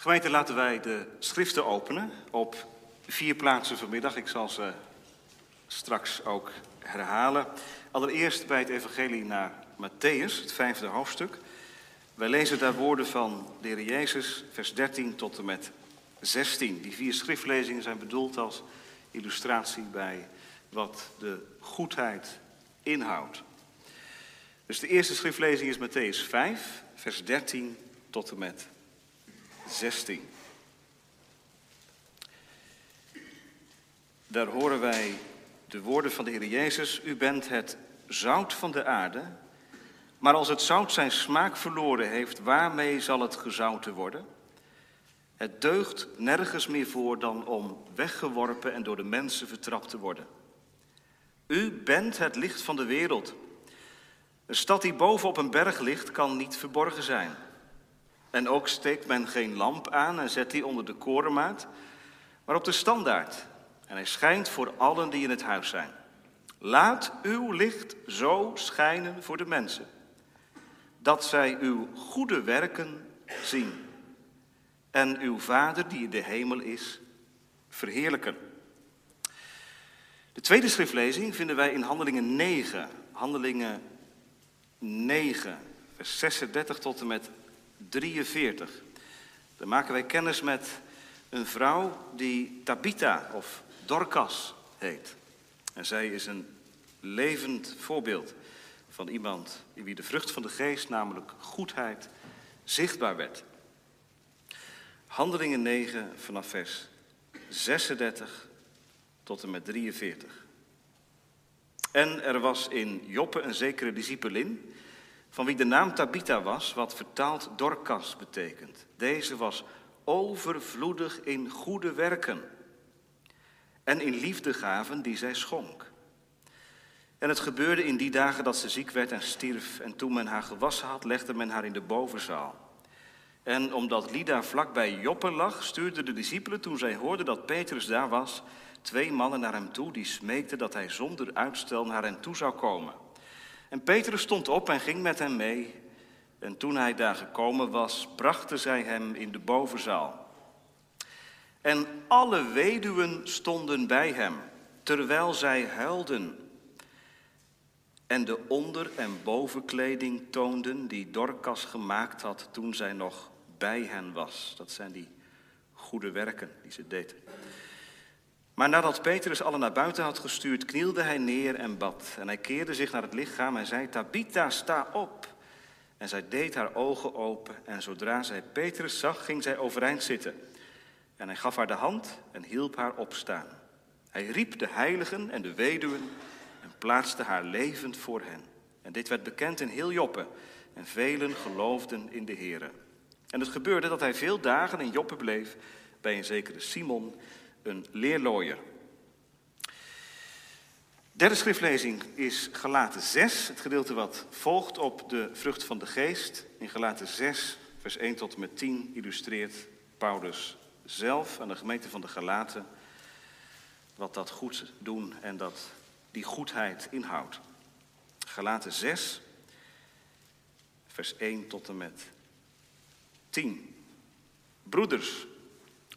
Gemeente, laten wij de schriften openen op vier plaatsen vanmiddag. Ik zal ze straks ook herhalen. Allereerst bij het evangelie naar Matthäus, het vijfde hoofdstuk. Wij lezen daar woorden van de Heer Jezus, vers 13 tot en met 16. Die vier schriftlezingen zijn bedoeld als illustratie bij wat de goedheid inhoudt. Dus de eerste schriftlezing is Matthäus 5, vers 13 tot en met 16. Daar horen wij de woorden van de Heer Jezus. U bent het zout van de aarde. Maar als het zout zijn smaak verloren heeft, waarmee zal het gezouten worden? Het deugt nergens meer voor dan om weggeworpen en door de mensen vertrapt te worden. U bent het licht van de wereld. Een stad die boven op een berg ligt, kan niet verborgen zijn. En ook steekt men geen lamp aan en zet die onder de korenmaat, maar op de standaard. En hij schijnt voor allen die in het huis zijn. Laat uw licht zo schijnen voor de mensen, dat zij uw goede werken zien en uw Vader die in de hemel is, verheerlijken. De tweede schriftlezing vinden wij in Handelingen 9. Handelingen 9, vers 36 tot en met 43. Dan maken wij kennis met een vrouw die Tabitha of Dorcas heet. En zij is een levend voorbeeld van iemand in wie de vrucht van de geest, namelijk goedheid, zichtbaar werd. Handelingen 9 vanaf vers 36 tot en met 43. En er was in Joppe een zekere discipelin, van wie de naam Tabitha was, wat vertaald Dorcas betekent. Deze was overvloedig in goede werken en in liefdegaven die zij schonk. En het gebeurde in die dagen dat ze ziek werd en stierf, en toen men haar gewassen had, legde men haar in de bovenzaal. En omdat Lida vlakbij Joppe lag, stuurden de discipelen, toen zij hoorden dat Petrus daar was, twee mannen naar hem toe, die smeekten dat hij zonder uitstel naar hen toe zou komen. En Petrus stond op en ging met hem mee. En toen hij daar gekomen was, brachten zij hem in de bovenzaal. En alle weduwen stonden bij hem, terwijl zij huilden. En de onder- en bovenkleding toonden die Dorcas gemaakt had toen zij nog bij hen was. Dat zijn die goede werken die ze deed. Maar nadat Petrus allen naar buiten had gestuurd, knielde hij neer en bad. En hij keerde zich naar het lichaam en zei, Tabitha, sta op. En zij deed haar ogen open en zodra zij Petrus zag, ging zij overeind zitten. En hij gaf haar de hand en hielp haar opstaan. Hij riep de heiligen en de weduwen en plaatste haar levend voor hen. En dit werd bekend in heel Joppe en velen geloofden in de Here. En het gebeurde dat hij veel dagen in Joppe bleef bij een zekere Simon, een leerlooier. Derde schriftlezing is Galaten 6, het gedeelte wat volgt op de vrucht van de geest. In Galaten 6, vers 1 tot en met 10 illustreert Paulus zelf aan de gemeente van de Galaten wat dat goed doen en dat die goedheid inhoudt. Galaten 6, vers 1 tot en met 10. Broeders,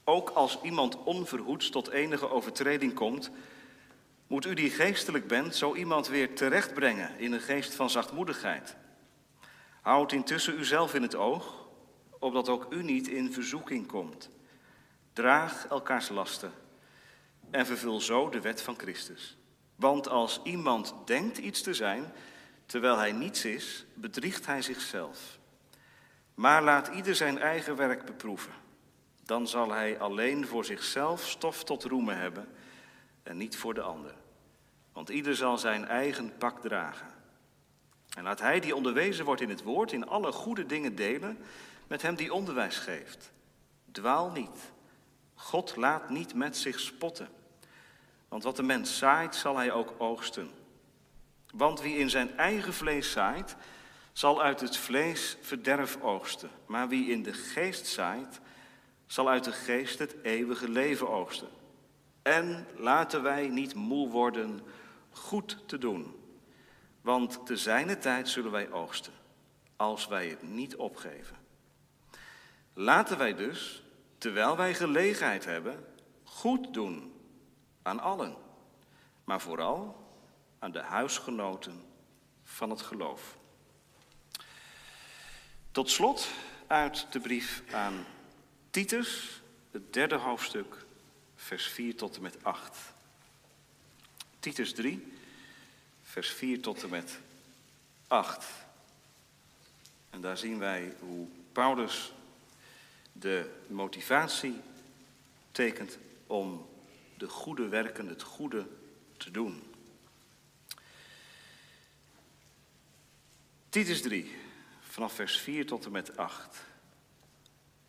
ook als iemand onverhoeds tot enige overtreding komt, moet u die geestelijk bent, zo iemand weer terechtbrengen in een geest van zachtmoedigheid. Houd intussen uzelf in het oog, opdat ook u niet in verzoeking komt. Draag elkaars lasten en vervul zo de wet van Christus. Want als iemand denkt iets te zijn, terwijl hij niets is, bedriegt hij zichzelf. Maar laat ieder zijn eigen werk beproeven. Dan zal hij alleen voor zichzelf stof tot roemen hebben en niet voor de ander. Want ieder zal zijn eigen pak dragen. En laat hij die onderwezen wordt in het woord, in alle goede dingen delen met hem die onderwijs geeft. Dwaal niet. God laat niet met zich spotten. Want wat de mens zaait, zal hij ook oogsten. Want wie in zijn eigen vlees zaait, zal uit het vlees verderf oogsten. Maar wie in de geest zaait, zal uit de geest het eeuwige leven oogsten. En laten wij niet moe worden goed te doen. Want te zijne tijd zullen wij oogsten, als wij het niet opgeven. Laten wij dus, terwijl wij gelegenheid hebben, goed doen aan allen, maar vooral aan de huisgenoten van het geloof. Tot slot uit de brief aan Titus, het derde hoofdstuk, vers 4 tot en met 8. Titus 3, vers 4 tot en met 8. En daar zien wij hoe Paulus de motivatie tekent om de goede werken, het goede te doen. Titus 3, vanaf vers 4 tot en met 8.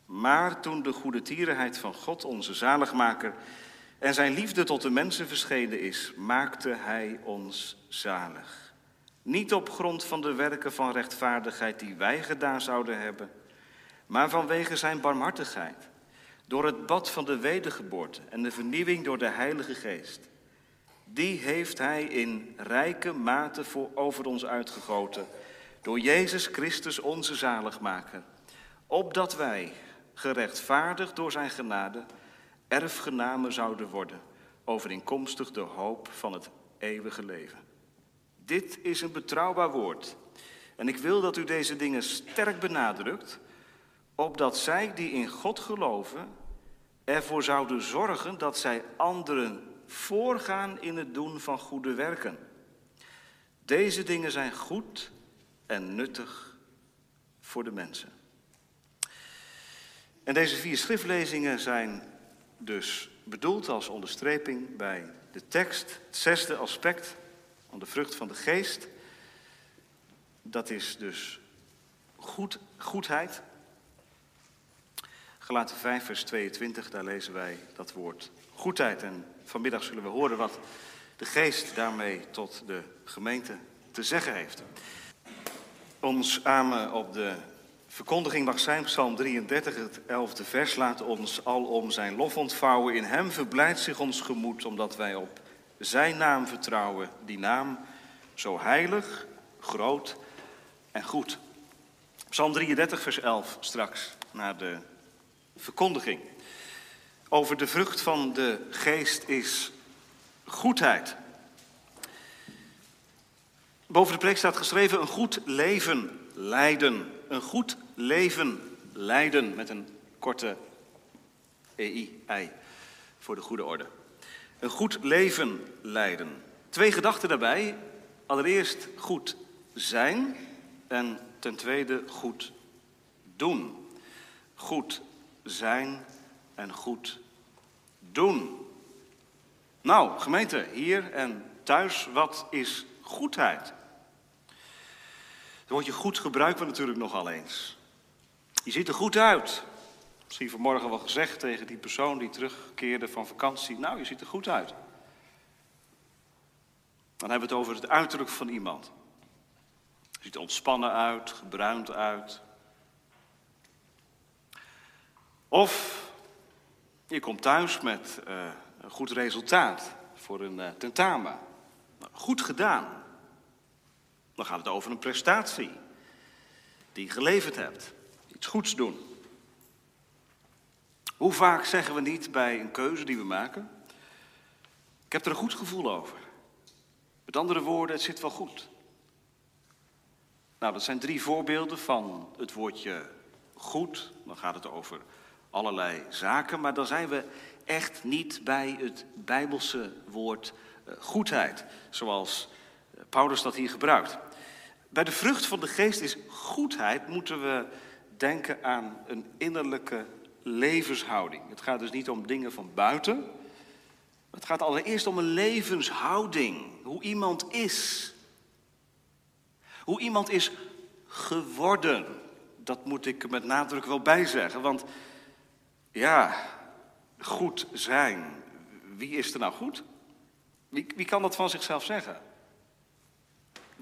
Maar toen de goede tierenheid van God, onze zaligmaker, en zijn liefde tot de mensen verschenen is, maakte hij ons zalig. Niet op grond van de werken van rechtvaardigheid die wij gedaan zouden hebben, maar vanwege zijn barmhartigheid, door het bad van de wedergeboorte en de vernieuwing door de Heilige Geest. Die heeft hij in rijke mate voor over ons uitgegoten, door Jezus Christus onze zaligmaker, opdat wij, gerechtvaardigd door zijn genade, erfgenamen zouden worden, overeenkomstig de hoop van het eeuwige leven. Dit is een betrouwbaar woord. En ik wil dat u deze dingen sterk benadrukt, opdat zij die in God geloven ervoor zouden zorgen dat zij anderen voorgaan in het doen van goede werken. Deze dingen zijn goed en nuttig voor de mensen. En deze vier schriftlezingen zijn dus bedoeld als onderstreping bij de tekst. Het zesde aspect van de vrucht van de geest. Dat is dus goed, goedheid. Gelaten 5, vers 22, daar lezen wij dat woord goedheid. En vanmiddag zullen we horen wat de geest daarmee tot de gemeente te zeggen heeft. Ons amen op de verkondiging mag zijn, Psalm 33, het 11e vers, laat ons al om zijn lof ontvouwen. In hem verblijdt zich ons gemoed, omdat wij op zijn naam vertrouwen. Die naam zo heilig, groot en goed. Psalm 33, vers 11, straks naar de verkondiging. Over de vrucht van de geest is goedheid. Boven de preek staat geschreven een goed leven leiden. Een goed leven leiden met een korte EI, voor de goede orde. Een goed leven leiden. Twee gedachten daarbij. Allereerst goed zijn en ten tweede goed doen. Goed zijn en goed doen. Nou, gemeente, hier en thuis, wat is goedheid? Het woordje goed gebruiken we natuurlijk nogal eens. Je ziet er goed uit. Misschien vanmorgen wel gezegd tegen die persoon die terugkeerde van vakantie. Nou, je ziet er goed uit. Dan hebben we het over het uiterlijk van iemand. Je ziet er ontspannen uit, gebruind uit. Of je komt thuis met uh, een goed resultaat voor een uh, tentamen. Nou, goed gedaan. Dan gaat het over een prestatie die je geleverd hebt. Iets goeds doen. Hoe vaak zeggen we niet bij een keuze die we maken: Ik heb er een goed gevoel over. Met andere woorden, het zit wel goed. Nou, dat zijn drie voorbeelden van het woordje goed. Dan gaat het over allerlei zaken, maar dan zijn we echt niet bij het Bijbelse woord eh, goedheid, zoals eh, Paulus dat hier gebruikt. Bij de vrucht van de geest is goedheid, moeten we denken aan een innerlijke levenshouding. Het gaat dus niet om dingen van buiten. Het gaat allereerst om een levenshouding. Hoe iemand is. Hoe iemand is geworden. Dat moet ik met nadruk wel bijzeggen. Want ja, goed zijn. Wie is er nou goed? Wie, wie kan dat van zichzelf zeggen?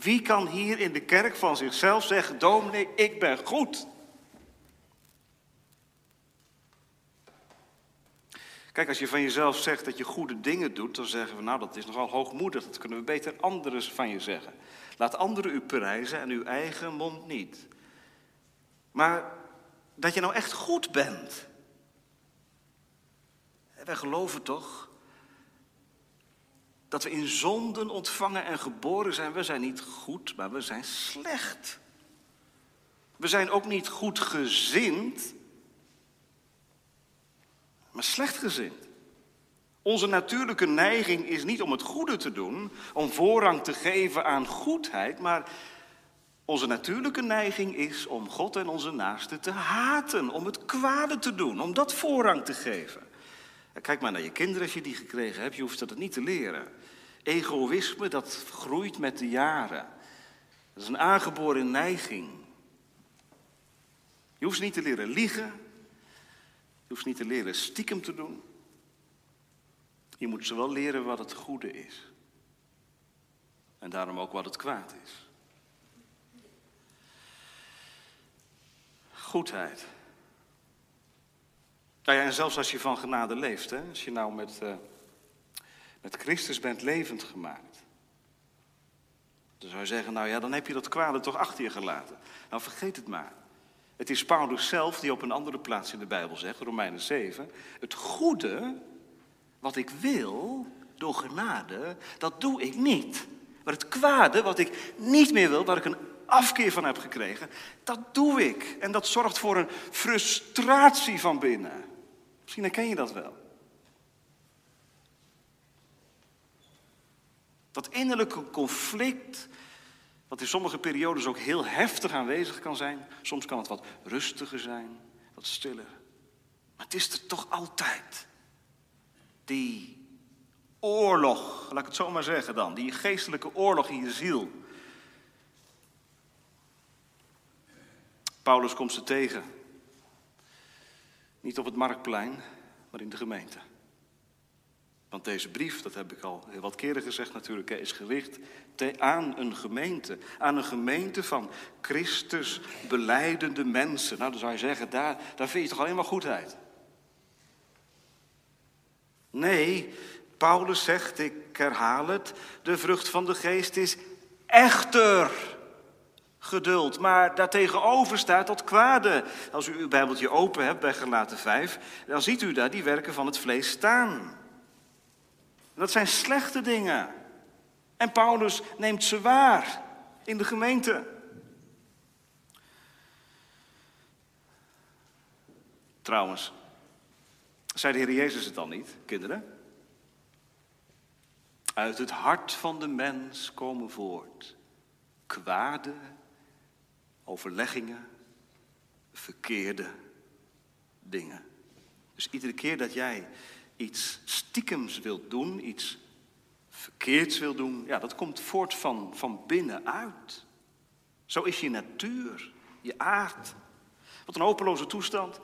Wie kan hier in de kerk van zichzelf zeggen: Dominee, ik ben goed? Kijk, als je van jezelf zegt dat je goede dingen doet, dan zeggen we, nou dat is nogal hoogmoedig, dat kunnen we beter anderen van je zeggen. Laat anderen u prijzen en uw eigen mond niet. Maar dat je nou echt goed bent, Wij geloven toch dat we in zonden ontvangen en geboren zijn. We zijn niet goed, maar we zijn slecht. We zijn ook niet goed gezind, maar slecht gezind. Onze natuurlijke neiging is niet om het goede te doen, om voorrang te geven aan goedheid, maar onze natuurlijke neiging is om God en onze naasten te haten, om het kwade te doen, om dat voorrang te geven. Kijk maar naar je kinderen als je die gekregen hebt, je hoeft dat niet te leren. Egoïsme, dat groeit met de jaren. Dat is een aangeboren neiging. Je hoeft niet te leren liegen. Je hoeft niet te leren stiekem te doen. Je moet ze wel leren wat het goede is. En daarom ook wat het kwaad is. Goedheid. Nou ja, en zelfs als je van genade leeft, hè? als je nou met, uh, met Christus bent levend gemaakt. Dan zou je zeggen, nou ja, dan heb je dat kwade toch achter je gelaten. Nou, vergeet het maar. Het is Paulus zelf die op een andere plaats in de Bijbel zegt, Romeinen 7, het goede wat ik wil door genade, dat doe ik niet. Maar het kwade wat ik niet meer wil, waar ik een afkeer van heb gekregen, dat doe ik. En dat zorgt voor een frustratie van binnen. Misschien herken je dat wel. Dat innerlijke conflict, wat in sommige periodes ook heel heftig aanwezig kan zijn. Soms kan het wat rustiger zijn, wat stiller. Maar het is er toch altijd. Die oorlog, laat ik het zo maar zeggen dan. Die geestelijke oorlog in je ziel. Paulus komt ze tegen. Niet op het marktplein, maar in de gemeente. Want deze brief, dat heb ik al heel wat keren gezegd natuurlijk, is gericht aan een gemeente. Aan een gemeente van Christus beleidende mensen. Nou, dan zou je zeggen, daar, daar vind je toch alleen maar goedheid. Nee, Paulus zegt, ik herhaal het, de vrucht van de geest is echter geduld. Maar daartegenover staat dat kwade. Als u uw Bijbeltje open hebt bij Gelaten 5, dan ziet u daar die werken van het vlees staan. Dat zijn slechte dingen. En Paulus neemt ze waar in de gemeente. Trouwens, zei de Heer Jezus het dan niet, kinderen? Uit het hart van de mens komen voort kwade overleggingen, verkeerde dingen. Dus iedere keer dat jij iets stiekems wilt doen, iets verkeerds wilt doen, ja, dat komt voort van, van binnenuit. Zo is je natuur, je aard. Wat een hopeloze toestand.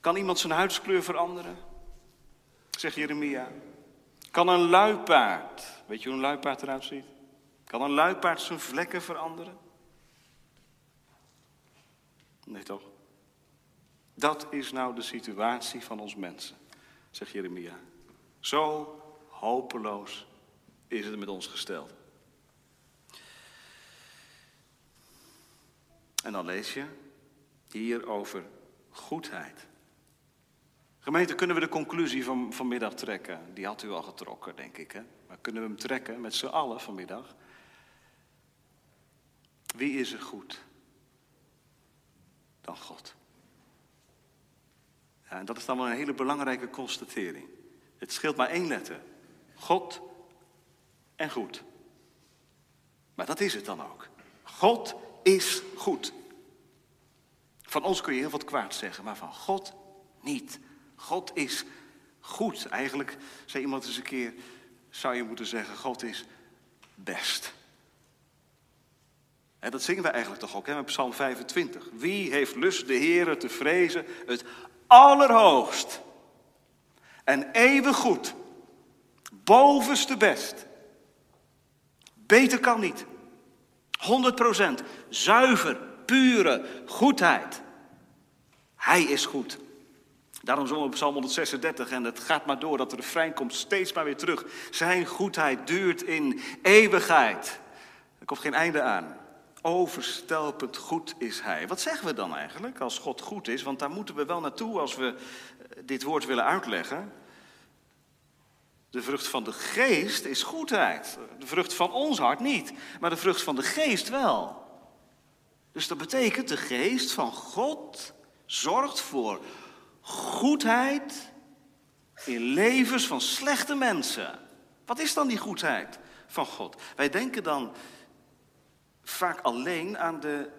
Kan iemand zijn huidskleur veranderen? Zegt Jeremia. Kan een luipaard, weet je hoe een luipaard eruit ziet? Kan een luipaard zijn vlekken veranderen? Nee toch? Dat is nou de situatie van ons mensen, zegt Jeremia. Zo hopeloos is het met ons gesteld. En dan lees je hier over goedheid. Gemeente, kunnen we de conclusie van vanmiddag trekken? Die had u al getrokken, denk ik. Hè? Maar kunnen we hem trekken met z'n allen vanmiddag? Wie is er goed dan God? En dat is dan wel een hele belangrijke constatering. Het scheelt maar één letter. God en goed. Maar dat is het dan ook. God is goed. Van ons kun je heel wat kwaad zeggen, maar van God niet. God is goed. Eigenlijk, zei iemand eens een keer, zou je moeten zeggen, God is best. En dat zingen we eigenlijk toch ook, hè, met Psalm 25. Wie heeft lust de Heere te vrezen? Het allerhoogst. En eeuwig goed. Bovenste best. Beter kan niet. 100% zuiver, pure goedheid. Hij is goed. Daarom zongen we Psalm 136 en het gaat maar door, dat de refrein komt steeds maar weer terug. Zijn goedheid duurt in eeuwigheid. Er komt geen einde aan. Overstelpend goed is Hij. Wat zeggen we dan eigenlijk als God goed is? Want daar moeten we wel naartoe als we eh, dit woord willen uitleggen. De vrucht van de geest is goedheid. De vrucht van ons hart niet, maar de vrucht van de geest wel. Dus dat betekent de geest van God zorgt voor goedheid in levens van slechte mensen. Wat is dan die goedheid van God? Wij denken dan vaak alleen aan de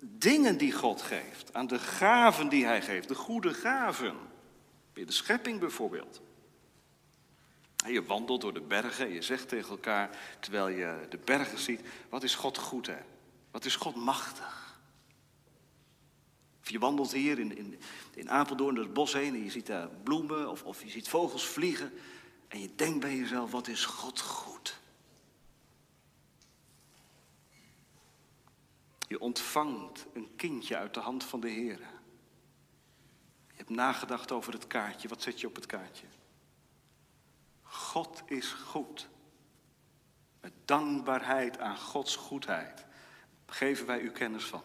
dingen die God geeft, aan de gaven die Hij geeft, de goede gaven. In de schepping bijvoorbeeld. Je wandelt door de bergen en je zegt tegen elkaar, terwijl je de bergen ziet, wat is God goed hè? Wat is God machtig? Of je wandelt hier in, in, in Apeldoorn door het bos heen en je ziet daar bloemen of, of je ziet vogels vliegen. En je denkt bij jezelf, wat is God goed? Je ontvangt een kindje uit de hand van de Heer. Je hebt nagedacht over het kaartje. Wat zet je op het kaartje? God is goed. Met dankbaarheid aan Gods goedheid geven wij u kennis van.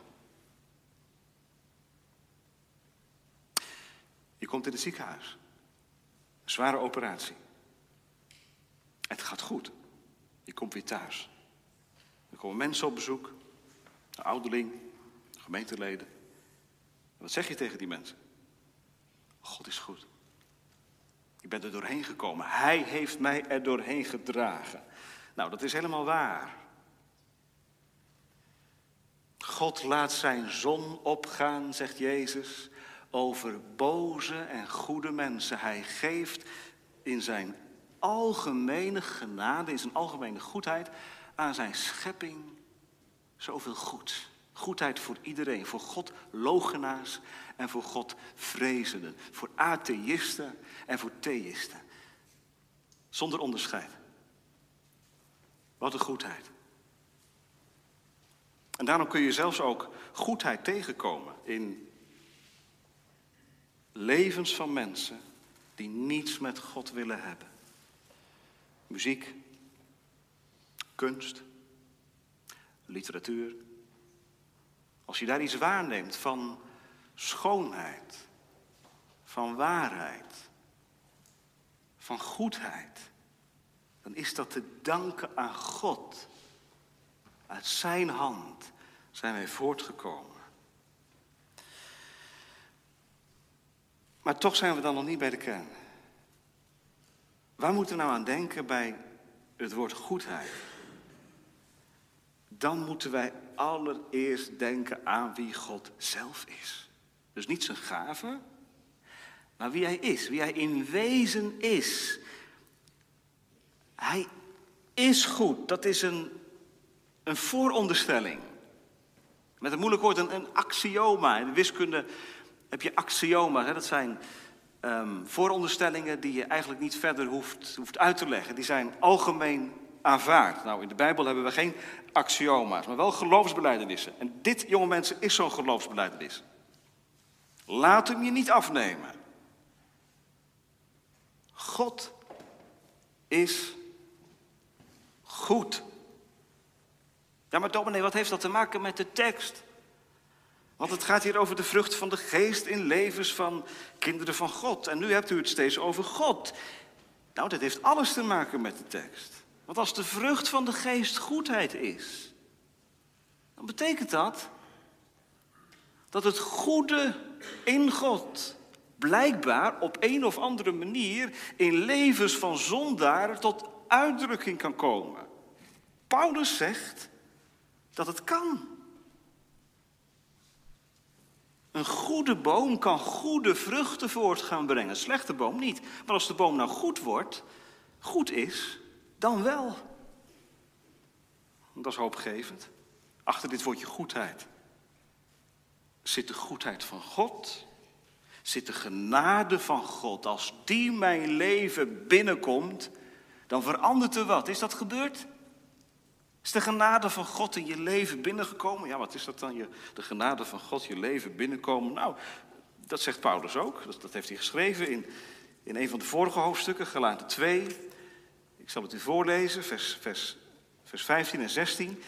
Je komt in het ziekenhuis. Een zware operatie. Het gaat goed. Je komt weer thuis. Er komen mensen op bezoek. Een ouderling, gemeenteleden. wat zeg je tegen die mensen? God is goed. Ik ben er doorheen gekomen. Hij heeft mij er doorheen gedragen. Nou, dat is helemaal waar. God laat zijn zon opgaan, zegt Jezus, over boze en goede mensen. Hij geeft in zijn algemene genade, in zijn algemene goedheid aan zijn schepping zoveel goed. Goedheid voor iedereen, voor God logenaars en voor God vrezenden, voor atheïsten en voor theïsten. Zonder onderscheid. Wat een goedheid. En daarom kun je zelfs ook goedheid tegenkomen in levens van mensen die niets met God willen hebben. Muziek, kunst, literatuur. Als je daar iets waarneemt van schoonheid, van waarheid, van goedheid, dan is dat te danken aan God. Uit Zijn hand zijn wij voortgekomen. Maar toch zijn we dan nog niet bij de kern. Waar moeten we nou aan denken bij het woord goedheid? Dan moeten wij allereerst denken aan wie God zelf is. Dus niet zijn gave, maar wie hij is, wie hij in wezen is. Hij is goed, dat is een, een vooronderstelling. Met een moeilijk woord, een, een axioma. In de wiskunde heb je axioma's, hè? dat zijn um, vooronderstellingen die je eigenlijk niet verder hoeft, hoeft uit te leggen. Die zijn algemeen aanvaard. Nou, in de Bijbel hebben we geen axioma's, maar wel geloofsbelijdenissen. En dit, jonge mensen, is zo'n geloofsbeleidenis. Laat hem je niet afnemen. God is goed. Ja, maar dominee, wat heeft dat te maken met de tekst? Want het gaat hier over de vrucht van de geest in levens van kinderen van God. En nu hebt u het steeds over God. Nou, dat heeft alles te maken met de tekst. Want als de vrucht van de geest goedheid is, dan betekent dat dat het goede in God blijkbaar op een of andere manier in levens van zondaren tot uitdrukking kan komen. Paulus zegt dat het kan. Een goede boom kan goede vruchten voort gaan brengen, een slechte boom niet. Maar als de boom nou goed wordt, goed is, dan wel. Dat is hoopgevend. Achter dit woordje goedheid zit de goedheid van God, zit de genade van God. Als die mijn leven binnenkomt, dan verandert er wat. Is dat gebeurd? Is de genade van God in je leven binnengekomen? Ja, wat is dat dan? De genade van God, je leven binnenkomen? Nou, dat zegt Paulus ook. Dat, heeft hij geschreven in, in een van de vorige hoofdstukken, Galaten 2. Ik zal het u voorlezen, vers, vers, vers 15 en 16.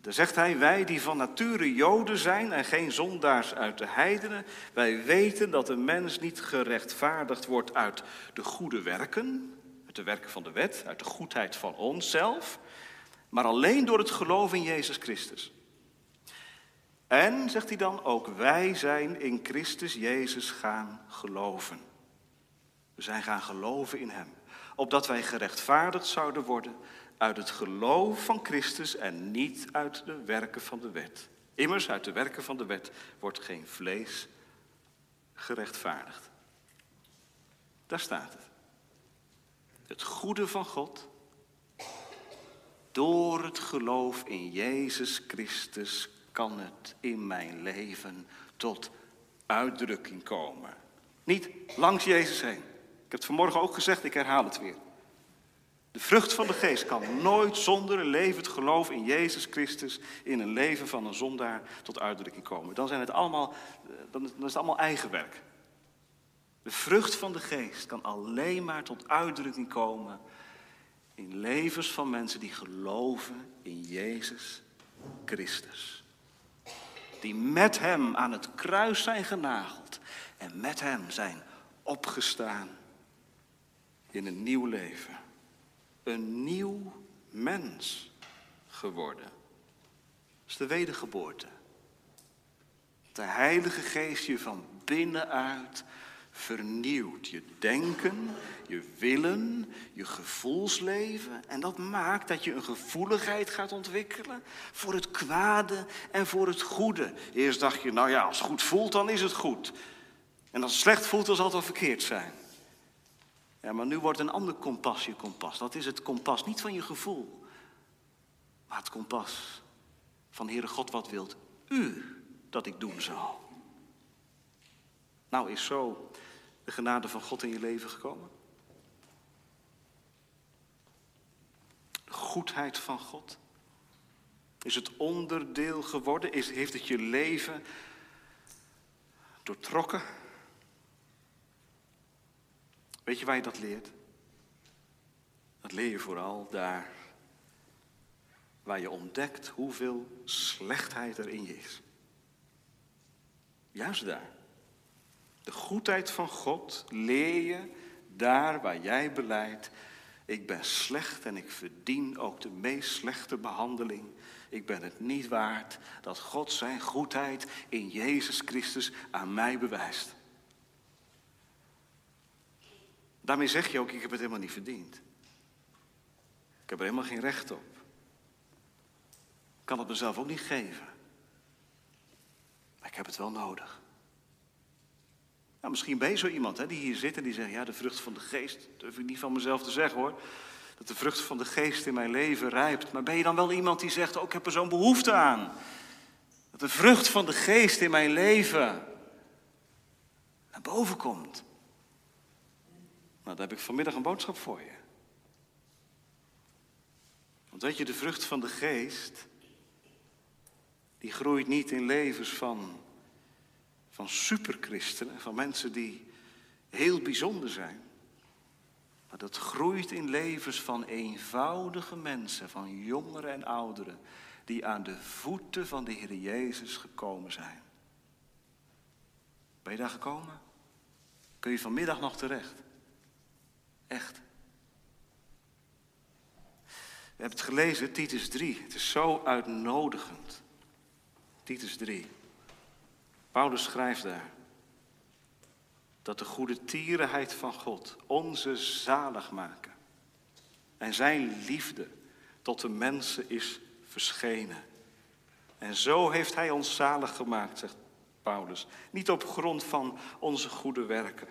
Dan zegt hij, wij die van nature Joden zijn en geen zondaars uit de heidenen, wij weten dat een mens niet gerechtvaardigd wordt uit de goede werken, uit de werken van de wet, uit de goedheid van onszelf, maar alleen door het geloof in Jezus Christus. En, zegt hij dan, ook wij zijn in Christus Jezus gaan geloven. We zijn gaan geloven in Hem, opdat wij gerechtvaardigd zouden worden uit het geloof van Christus en niet uit de werken van de wet. Immers, uit de werken van de wet wordt geen vlees gerechtvaardigd. Daar staat het. Het goede van God, door het geloof in Jezus Christus kan het in mijn leven tot uitdrukking komen. Niet langs Jezus heen. Ik heb het vanmorgen ook gezegd, ik herhaal het weer. De vrucht van de geest kan nooit zonder een levend geloof in Jezus Christus, in een leven van een zondaar, tot uitdrukking komen. Dan, zijn het allemaal, dan is het allemaal eigen werk. De vrucht van de geest kan alleen maar tot uitdrukking komen in levens van mensen die geloven in Jezus Christus. Die met Hem aan het kruis zijn genageld en met Hem zijn opgestaan in een nieuw leven een nieuw mens geworden. Dat is de wedergeboorte. De Heilige Geest je van binnenuit vernieuwt. Je denken, je willen, je gevoelsleven. En dat maakt dat je een gevoeligheid gaat ontwikkelen voor het kwade en voor het goede. Eerst dacht je, nou ja, als het goed voelt, dan is het goed. En als het slecht voelt, dan zal het wel verkeerd zijn. Ja, maar nu wordt een ander kompas je kompas. Dat is het kompas niet van je gevoel, maar het kompas van Heere God, wat wilt u dat ik doen zal? Nou is zo de genade van God in je leven gekomen. De goedheid van God. Is het onderdeel geworden? Is, heeft het je leven doortrokken? Weet je waar je dat leert? Dat leer je vooral daar waar je ontdekt hoeveel slechtheid er in je is. Juist daar. De goedheid van God leer je daar waar jij beleidt. Ik ben slecht en ik verdien ook de meest slechte behandeling. Ik ben het niet waard dat God zijn goedheid in Jezus Christus aan mij bewijst. Daarmee zeg je ook, ik heb het helemaal niet verdiend. Ik heb er helemaal geen recht op. Ik kan het mezelf ook niet geven. Maar ik heb het wel nodig. Nou, misschien ben je zo iemand hè, die hier zit en die zegt, ja, de vrucht van de geest, durf ik niet van mezelf te zeggen hoor. Dat de vrucht van de geest in mijn leven rijpt. Maar ben je dan wel iemand die zegt, ook oh, ik heb er zo'n behoefte aan. Dat de vrucht van de geest in mijn leven naar boven komt. Nou, daar heb ik vanmiddag een boodschap voor je. Want weet je, de vrucht van de geest, die groeit niet in levens van, van superchristenen, van mensen die heel bijzonder zijn. Maar dat groeit in levens van eenvoudige mensen, van jongeren en ouderen, die aan de voeten van de Heer Jezus gekomen zijn. Ben je daar gekomen? Kun je vanmiddag nog terecht? Echt. We hebben het gelezen, Titus 3. Het is zo uitnodigend. Titus 3. Paulus schrijft daar dat de goede tierenheid van God onze zalig maken en zijn liefde tot de mensen is verschenen. En zo heeft hij ons zalig gemaakt, zegt Paulus. Niet op grond van onze goede werken,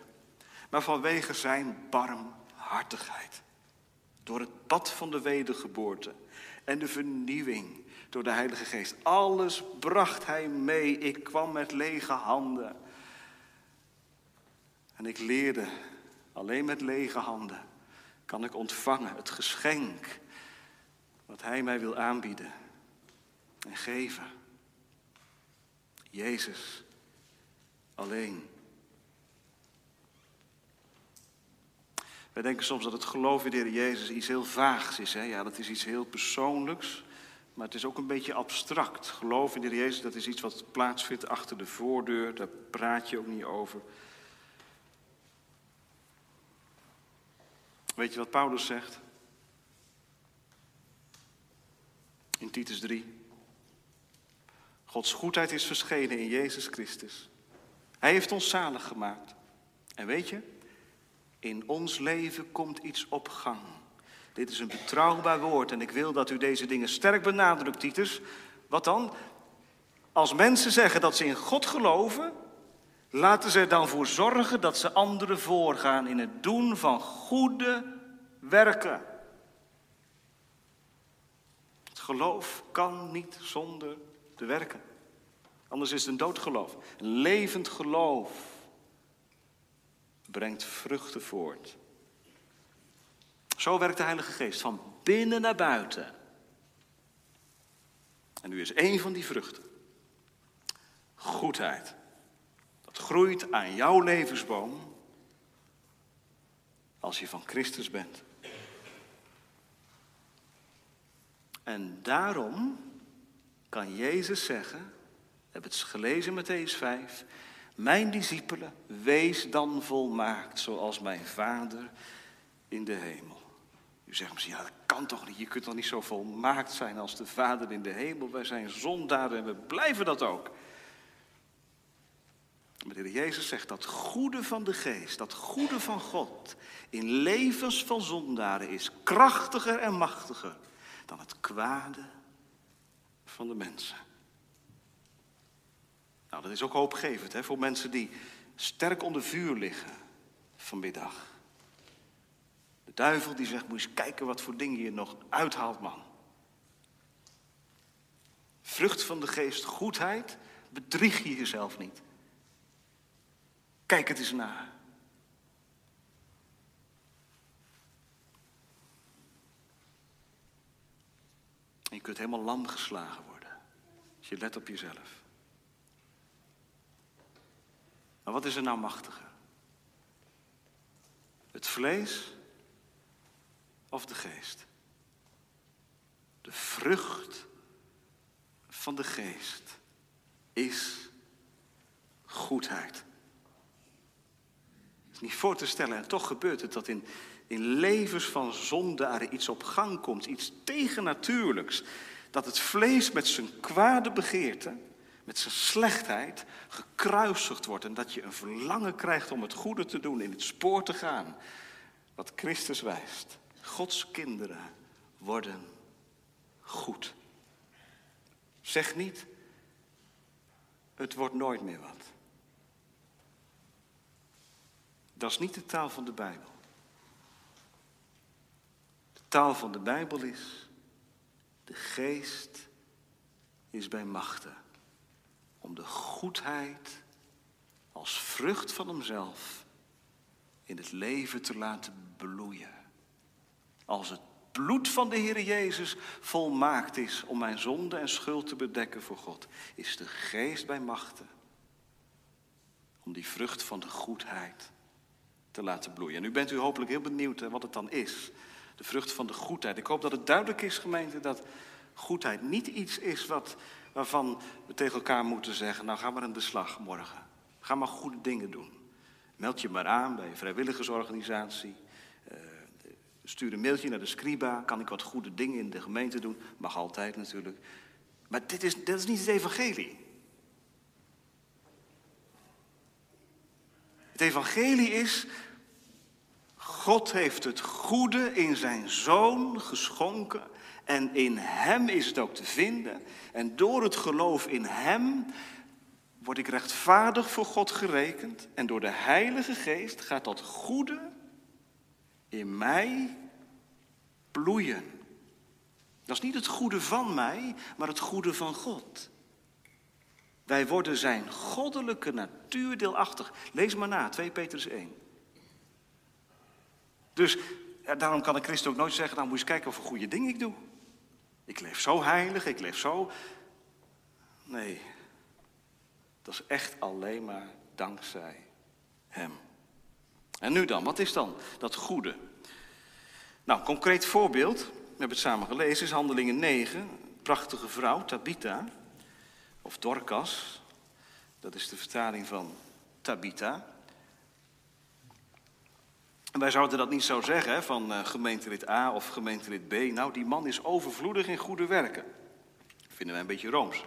maar vanwege zijn barm hartigheid. Door het pad van de wedergeboorte en de vernieuwing door de Heilige Geest. Alles bracht hij mee. Ik kwam met lege handen. En ik leerde, alleen met lege handen kan ik ontvangen het geschenk wat hij mij wil aanbieden en geven. Jezus alleen. Wij denken soms dat het geloof in de Heer Jezus iets heel vaags is. Hè? Ja, dat is iets heel persoonlijks. maar het is ook een beetje abstract. Geloof in de Heer Jezus, dat is iets wat plaatsvindt achter de voordeur, daar praat je ook niet over. Weet je wat Paulus zegt? In Titus 3. Gods goedheid is verschenen in Jezus Christus. Hij heeft ons zalig gemaakt. En weet je, in ons leven komt iets op gang. Dit is een betrouwbaar woord en ik wil dat u deze dingen sterk benadrukt, Titus. Wat dan? Als mensen zeggen dat ze in God geloven, laten ze er dan voor zorgen dat ze anderen voorgaan in het doen van goede werken. Het geloof kan niet zonder de werken. Anders is het een doodgeloof. Een levend geloof brengt vruchten voort. Zo werkt de Heilige Geest van binnen naar buiten. En nu is één van die vruchten. Goedheid. Dat groeit aan jouw levensboom als je van Christus bent. En daarom kan Jezus zeggen, we hebben het gelezen in Matthäus 5, mijn discipelen, wees dan volmaakt zoals mijn Vader in de hemel. U zegt misschien, ja dat kan toch niet, je kunt toch niet zo volmaakt zijn als de Vader in de hemel. Wij zijn zondaren en we blijven dat ook. Maar de Heer Jezus zegt dat goede van de geest, dat goede van God in levens van zondaren is krachtiger en machtiger dan het kwade van de mensen. Nou, dat is ook hoopgevend hè, voor mensen die sterk onder vuur liggen vanmiddag. De duivel die zegt, moet eens kijken wat voor dingen je nog uithaalt, man. Vrucht van de geest, goedheid, bedrieg je jezelf niet. Kijk het eens na. Je kunt helemaal lam geslagen worden. Als je let op jezelf. Maar wat is er nou machtiger? Het vlees of de geest? De vrucht van de geest is goedheid. Het is niet voor te stellen en toch gebeurt het dat in, in levens van zondaren iets op gang komt, iets tegennatuurlijks. Dat het vlees met zijn kwade begeerte, met zijn slechtheid, gekruisigd wordt. En dat je een verlangen krijgt om het goede te doen, in het spoor te gaan. Wat Christus wijst. Gods kinderen worden goed. Zeg niet, het wordt nooit meer wat. Dat is niet de taal van de Bijbel taal van de Bijbel is, de geest is bij machten om de goedheid als vrucht van hemzelf in het leven te laten bloeien. Als het bloed van de Heer Jezus volmaakt is om mijn zonde en schuld te bedekken voor God, is de geest bij machten om die vrucht van de goedheid te laten bloeien. En nu bent u hopelijk heel benieuwd wat het dan is de vrucht van de goedheid. Ik hoop dat het duidelijk is, gemeente, dat goedheid niet iets is wat, waarvan we tegen elkaar moeten zeggen: Nou, ga maar aan de slag morgen. Ga maar goede dingen doen. Meld je maar aan bij een vrijwilligersorganisatie. Uh, stuur een mailtje naar de Scriba. Kan ik wat goede dingen in de gemeente doen? Mag altijd natuurlijk. Maar dit is, dit is niet het evangelie. Het evangelie is God heeft het goede in zijn zoon geschonken en in hem is het ook te vinden. En door het geloof in hem word ik rechtvaardig voor God gerekend. En door de Heilige Geest gaat dat goede in mij bloeien. Dat is niet het goede van mij, maar het goede van God. Wij worden zijn goddelijke natuur deelachtig. Lees maar na, 2 Petrus 1. Dus daarom kan ik Christus ook nooit zeggen, nou moet je eens kijken of goede dingen ik doe. Ik leef zo heilig, ik leef zo. Nee, dat is echt alleen maar dankzij Hem. En nu dan, wat is dan dat goede? Nou, concreet voorbeeld, we hebben het samen gelezen, is Handelingen 9. prachtige vrouw, Tabitha, of Dorcas. Dat is de vertaling van Tabitha. Wij zouden dat niet zo zeggen van uh, gemeentelid A of gemeentelid B. Nou, die man is overvloedig in goede werken. Dat vinden wij een beetje rooms.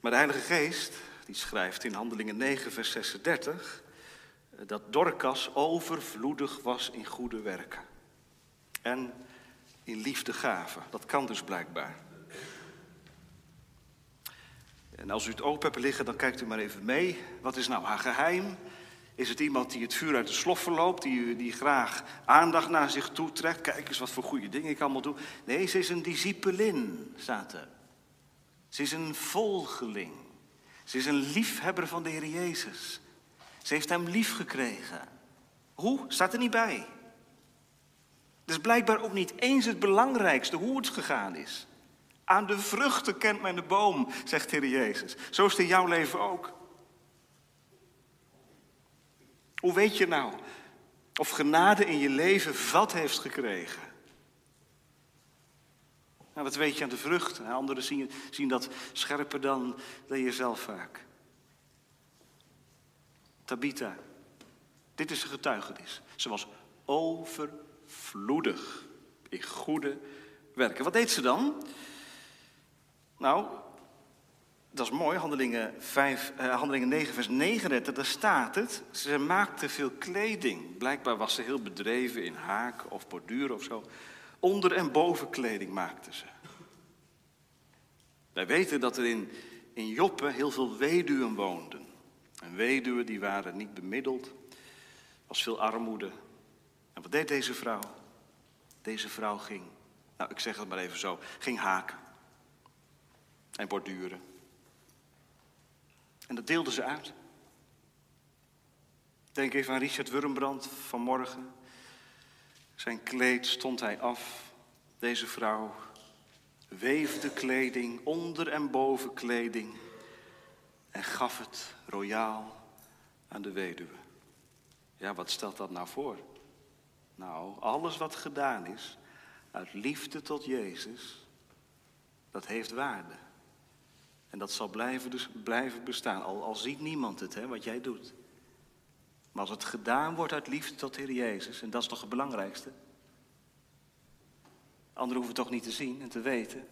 Maar de Heilige Geest, die schrijft in Handelingen 9, vers 36, eh, dat Dorcas overvloedig was in goede werken. En in liefdegaven. Dat kan dus blijkbaar. En als u het open hebt liggen, dan kijkt u maar even mee. Wat is nou haar geheim? Is het iemand die het vuur uit de slof verloopt, die, die graag aandacht naar zich toe trekt? Kijk eens wat voor goede dingen ik allemaal doe. Nee, ze is een discipelin, staat er. Ze is een volgeling. Ze is een liefhebber van de Heer Jezus. Ze heeft hem lief gekregen. Hoe? Staat er niet bij. Is blijkbaar ook niet eens het belangrijkste hoe het gegaan is. Aan de vruchten kent men de boom, zegt de Heer Jezus. Zo is het in jouw leven ook. Hoe weet je nou of genade in je leven wat heeft gekregen? Nou, dat weet je aan de vruchten. Anderen zien, zien dat scherper dan, dan jezelf vaak. Tabitha, dit is een getuigenis. Ze was overvloedig in goede werken. Wat deed ze dan? Nou, dat is mooi, handelingen, 5, eh, handelingen 9, vers 39, daar staat het. Ze maakte veel kleding. Blijkbaar was ze heel bedreven in haak of borduur of zo. Onder- en bovenkleding maakte ze. Wij weten dat er in, in Joppe heel veel weduwen woonden. En weduwen die waren niet bemiddeld. Er was veel armoede. En wat deed deze vrouw? Deze vrouw ging, nou ik zeg het maar even zo, ging haken. En borduren. En dat deelde ze uit. Denk even aan Richard Wurmbrand vanmorgen. Zijn kleed stond hij af. Deze vrouw weefde kleding, onder- en bovenkleding. En gaf het royaal aan de weduwe. Ja, wat stelt dat nou voor? Nou, alles wat gedaan is uit liefde tot Jezus, dat heeft waarde. En dat zal blijven, dus blijven bestaan, al, al ziet niemand het, hè, wat jij doet. Maar als het gedaan wordt uit liefde tot Heer Jezus, en dat is toch het belangrijkste. Anderen hoeven het toch niet te zien en te weten.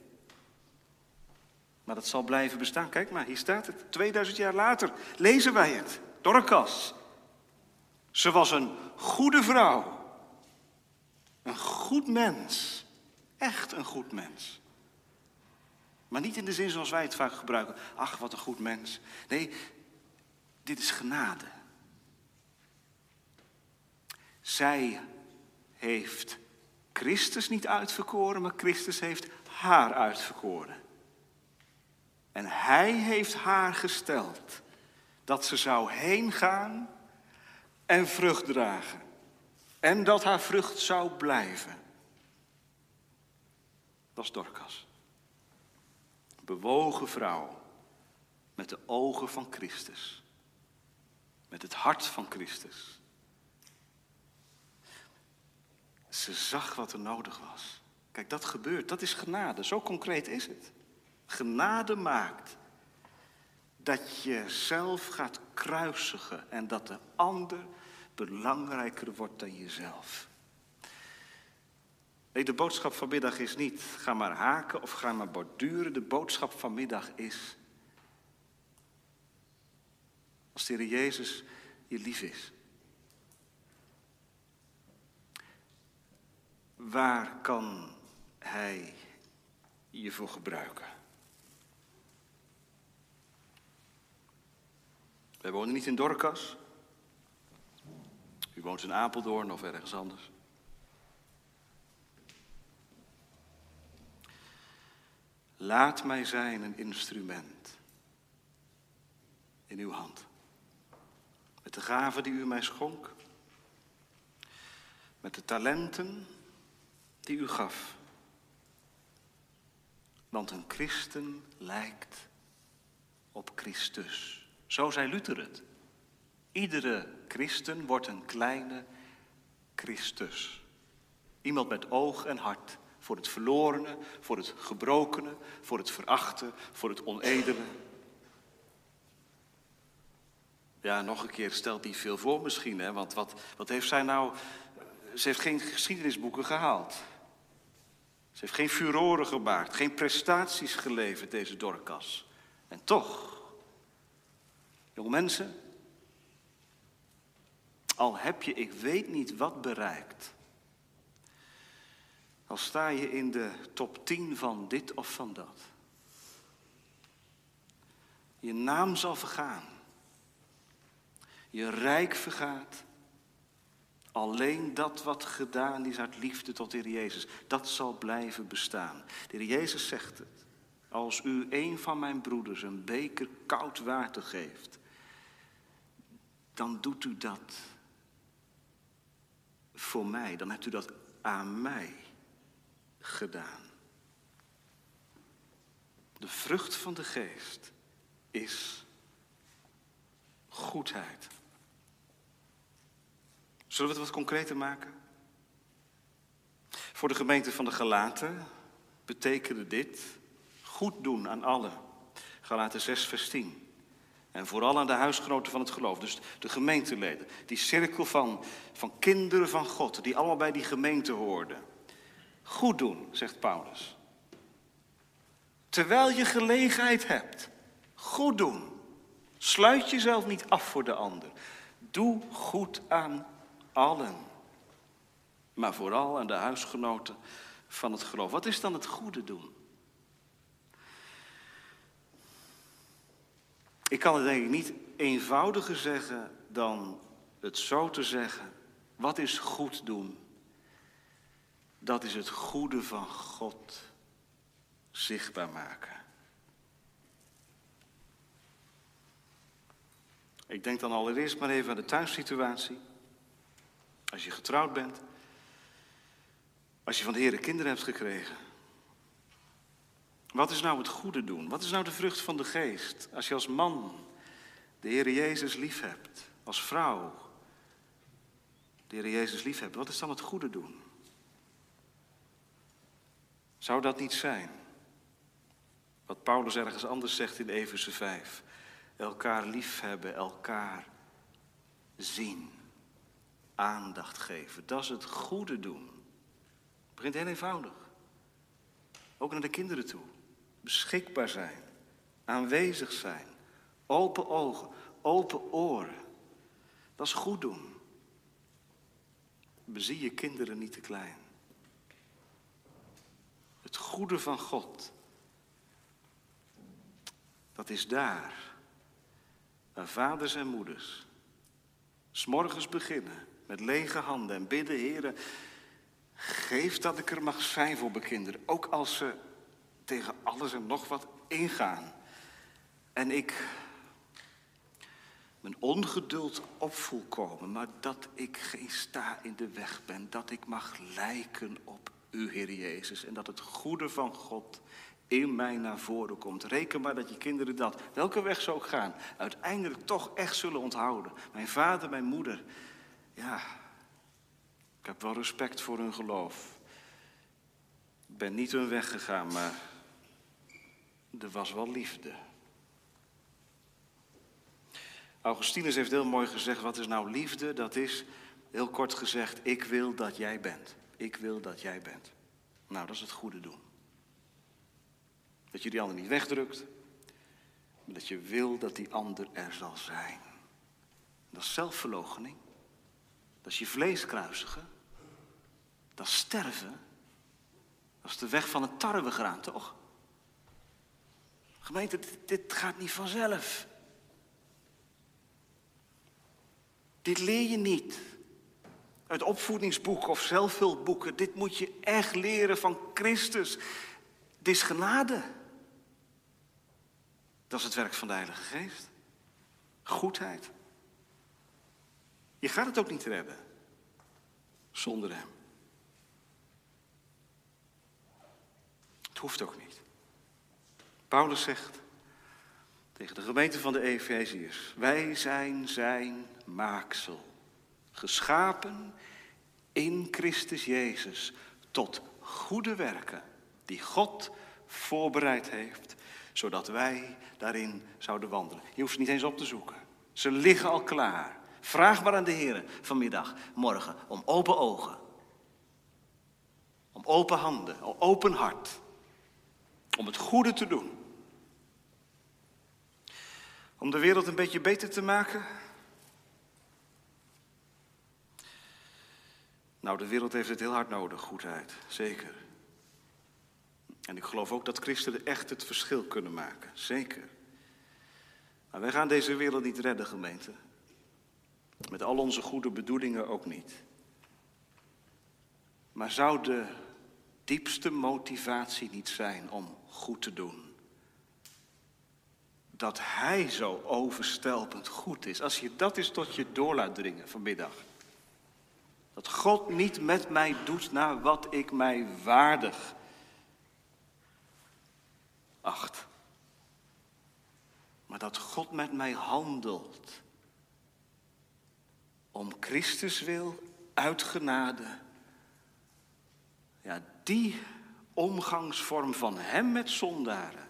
Maar dat zal blijven bestaan. Kijk maar, hier staat het. 2000 jaar later lezen wij het. Dorcas. Ze was een goede vrouw. Een goed mens. Echt een goed mens. Maar niet in de zin zoals wij het vaak gebruiken. Ach, wat een goed mens. Nee, dit is genade. Zij heeft Christus niet uitverkoren, maar Christus heeft haar uitverkoren. En hij heeft haar gesteld dat ze zou heen gaan en vrucht dragen. En dat haar vrucht zou blijven. Dat is Dorcas bewogen vrouw met de ogen van Christus, met het hart van Christus. Ze zag wat er nodig was. Kijk, dat gebeurt, dat is genade, zo concreet is het. Genade maakt dat je zelf gaat kruisigen en dat de ander belangrijker wordt dan jezelf. De boodschap vanmiddag is niet ga maar haken of ga maar borduren. De boodschap vanmiddag is als de Heer Jezus je lief is. Waar kan Hij je voor gebruiken? Wij wonen niet in Dorcas. U woont in Apeldoorn of ergens anders. Laat mij zijn een instrument in uw hand. Met de gaven die u mij schonk. Met de talenten die u gaf. Want een christen lijkt op Christus. Zo zei Luther het. Iedere christen wordt een kleine Christus. Iemand met oog en hart voor het verlorene, voor het gebrokene, voor het verachte, voor het onedele. Ja, nog een keer stelt hij veel voor misschien, hè? want wat, wat heeft zij nou... Ze heeft geen geschiedenisboeken gehaald. Ze heeft geen furoren gemaakt, geen prestaties geleverd, deze Dorcas. En toch, jonge mensen, al heb je ik weet niet wat bereikt, al sta je in de top 10 van dit of van dat, je naam zal vergaan, je rijk vergaat, Alleen dat wat gedaan is uit liefde tot de Heer Jezus, dat zal blijven bestaan. De Heer Jezus zegt het. Als u een van mijn broeders een beker koud water geeft, dan doet u dat voor mij. Dan hebt u dat aan mij gedaan. De vrucht van de geest is goedheid. Zullen we het wat concreter maken? Voor de gemeente van de Galaten betekende dit goed doen aan allen. Galaten 6, vers 10. En vooral aan de huisgenoten van het geloof, dus de gemeenteleden. Die cirkel van, van kinderen van God, die allemaal bij die gemeente hoorden. Goed doen, zegt Paulus. Terwijl je gelegenheid hebt. Goed doen. Sluit jezelf niet af voor de ander. Doe goed aan allen. Maar vooral aan de huisgenoten van het geloof. Wat is dan het goede doen? Ik kan het denk ik niet eenvoudiger zeggen dan het zo te zeggen. Wat is goed doen? Dat is het goede van God zichtbaar maken. Ik denk dan allereerst maar even aan de thuissituatie. Als je getrouwd bent. Als je van de Heer kinderen hebt gekregen. Wat is nou het goede doen? Wat is nou de vrucht van de geest? Als je als man de Heer Jezus lief hebt. Als vrouw de Heer Jezus lief hebt. Wat is dan het goede doen? Zou dat niet zijn? Wat Paulus ergens anders zegt in Efeze 5. Elkaar lief hebben, elkaar zien aandacht geven. Dat is het goede doen. Het begint heel eenvoudig. Ook naar de kinderen toe. Beschikbaar zijn. Aanwezig zijn. Open ogen. Open oren. Dat is goed doen. Bezie je kinderen niet te klein. Het goede van God. Dat is daar. Waar vaders en moeders. S'morgens beginnen met lege handen en bidden, heren, geef dat ik er mag zijn voor mijn kinderen. Ook als ze tegen alles en nog wat ingaan. En ik mijn ongeduld opvoel komen, maar dat ik geen sta in de weg ben. Dat ik mag lijken op u, Heer Jezus. En dat het goede van God in mij naar voren komt. Reken maar dat je kinderen dat, welke weg ze ook gaan, uiteindelijk toch echt zullen onthouden. Mijn vader, mijn moeder, ja, ik heb wel respect voor hun geloof. Ik ben niet hun weg gegaan, maar er was wel liefde. Augustinus heeft heel mooi gezegd, wat is nou liefde? Dat is, heel kort gezegd, ik wil dat jij bent. Ik wil dat jij bent. Nou, dat is het goede doen. Dat je die ander niet wegdrukt, maar dat je wil dat die ander er zal zijn. Dat is zelfverloochening. Dat is je vlees kruisigen. Dat is sterven. Dat is de weg van het tarwegraan, toch? Gemeente, dit, dit gaat niet vanzelf. Dit leer je niet uit opvoedingsboeken of zelfhulpboeken. Dit moet je echt leren van Christus. Dit is genade. Dat is het werk van de Heilige Geest. Goedheid. Je gaat het ook niet redden zonder Hem. Het hoeft ook niet. Paulus zegt tegen de gemeente van de Efeziërs: Wij zijn Zijn maaksel, geschapen in Christus Jezus tot goede werken die God voorbereid heeft, zodat wij daarin zouden wandelen. Je hoeft ze niet eens op te zoeken. Ze liggen al klaar. Vraag maar aan de Heer vanmiddag, morgen, om open ogen. Om open handen, om open hart. Om het goede te doen. Om de wereld een beetje beter te maken? Nou, de wereld heeft het heel hard nodig, goedheid, zeker. En ik geloof ook dat christenen echt het verschil kunnen maken, zeker. Maar wij gaan deze wereld niet redden, gemeente. Met al onze goede bedoelingen ook niet. Maar zou de diepste motivatie niet zijn om goed te doen? Dat Hij zo overstelpend goed is. Als je dat is tot je door laat dringen vanmiddag. Dat God niet met mij doet naar wat ik mij waardig acht. Maar dat God met mij handelt. Om Christus wil, uit genade. Ja, die omgangsvorm van Hem met zondaren.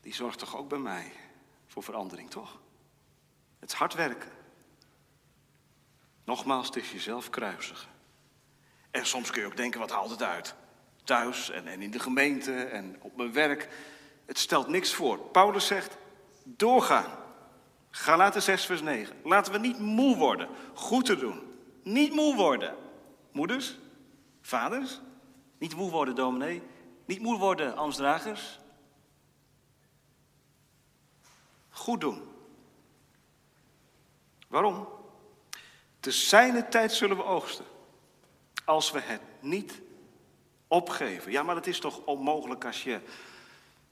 Die zorgt toch ook bij mij voor verandering, toch? Het is hard werken. Nogmaals, is jezelf kruisigen. En soms kun je ook denken, wat haalt het uit? Thuis en, en in de gemeente en op mijn werk. Het stelt niks voor. Paulus zegt, doorgaan. Galaten 6 vers 9. Laten we niet moe worden, goed te doen. Niet moe worden. Moeders, vaders, niet moe worden dominee. Niet moe worden ambtsdragers. Goed doen. Waarom? Te zijne tijd zullen we oogsten. Als we het niet opgeven. Ja, maar het is toch onmogelijk als je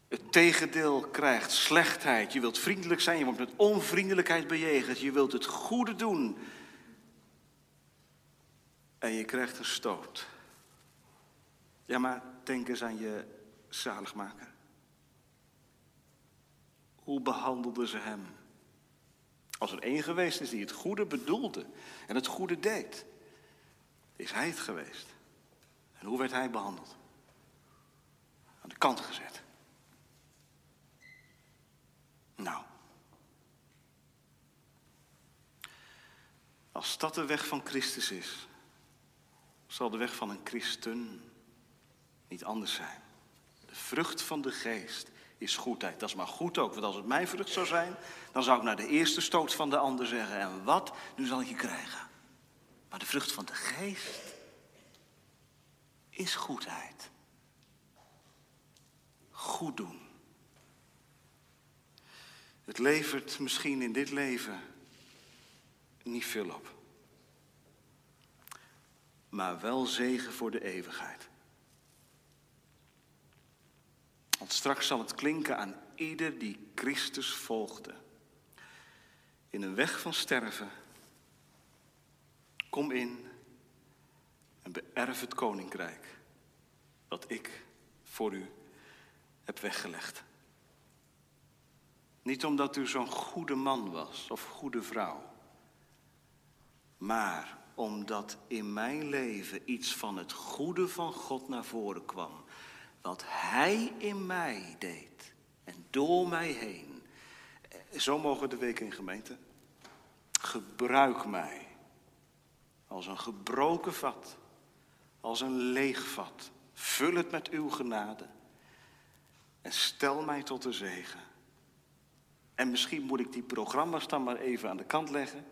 het tegendeel krijgt. Slechtheid. Je wilt vriendelijk zijn, je wordt met onvriendelijkheid bejegend. Je wilt het goede doen. En je krijgt een stoot. Ja, maar denk eens aan je zaligmaker. Hoe behandelden ze hem? Als er één geweest is die het goede bedoelde en het goede deed, is hij het geweest. En hoe werd hij behandeld? Aan de kant gezet. Nou. Als dat de weg van Christus is, zal de weg van een christen niet anders zijn. De vrucht van de geest is goedheid. Dat is maar goed ook, want als het mijn vrucht zou zijn, dan zou ik naar de eerste stoot van de ander zeggen: En wat? Nu zal ik je krijgen. Maar de vrucht van de geest is goedheid. Goed doen. Het levert misschien in dit leven niet veel op. Maar wel zegen voor de eeuwigheid. Want straks zal het klinken aan ieder die Christus volgde. In een weg van sterven. Kom in en beërf het koninkrijk dat ik voor u heb weggelegd. Niet omdat u zo'n goede man was of goede vrouw, maar omdat in mijn leven iets van het goede van God naar voren kwam. Wat Hij in mij deed en door mij heen. Zo mogen de weken in gemeente. Gebruik mij als een gebroken vat, als een leeg vat. Vul het met uw genade en stel mij tot de zegen. En misschien moet ik die programma's dan maar even aan de kant leggen.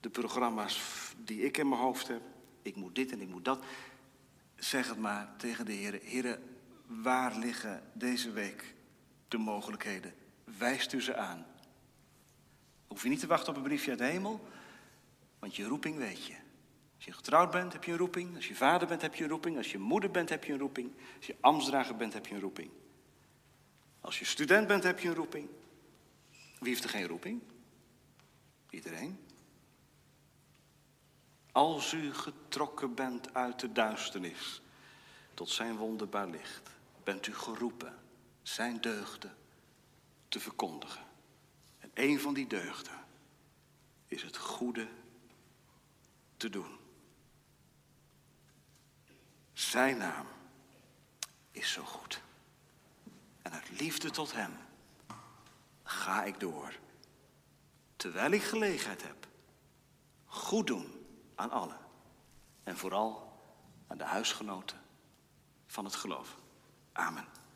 De programma's die ik in mijn hoofd heb. Ik moet dit en ik moet dat. Zeg het maar tegen de heren. Heren, waar liggen deze week de mogelijkheden? Wijst u ze aan. Hoef je niet te wachten op een briefje uit de hemel, want je roeping weet je. Als je getrouwd bent, heb je een roeping. Als je vader bent, heb je een roeping. Als je moeder bent, heb je een roeping. Als je ambtsdrager bent, heb je een roeping. Als je student bent, heb je een roeping. Wie heeft er geen roeping? Iedereen. Als u getrokken bent uit de duisternis tot zijn wonderbaar licht, bent u geroepen zijn deugden te verkondigen. En een van die deugden is het goede te doen. Zijn naam is zo goed. En uit liefde tot Hem ga ik door, terwijl ik gelegenheid heb, goed doen aan allen. En vooral aan de huisgenoten van het geloof. Amen.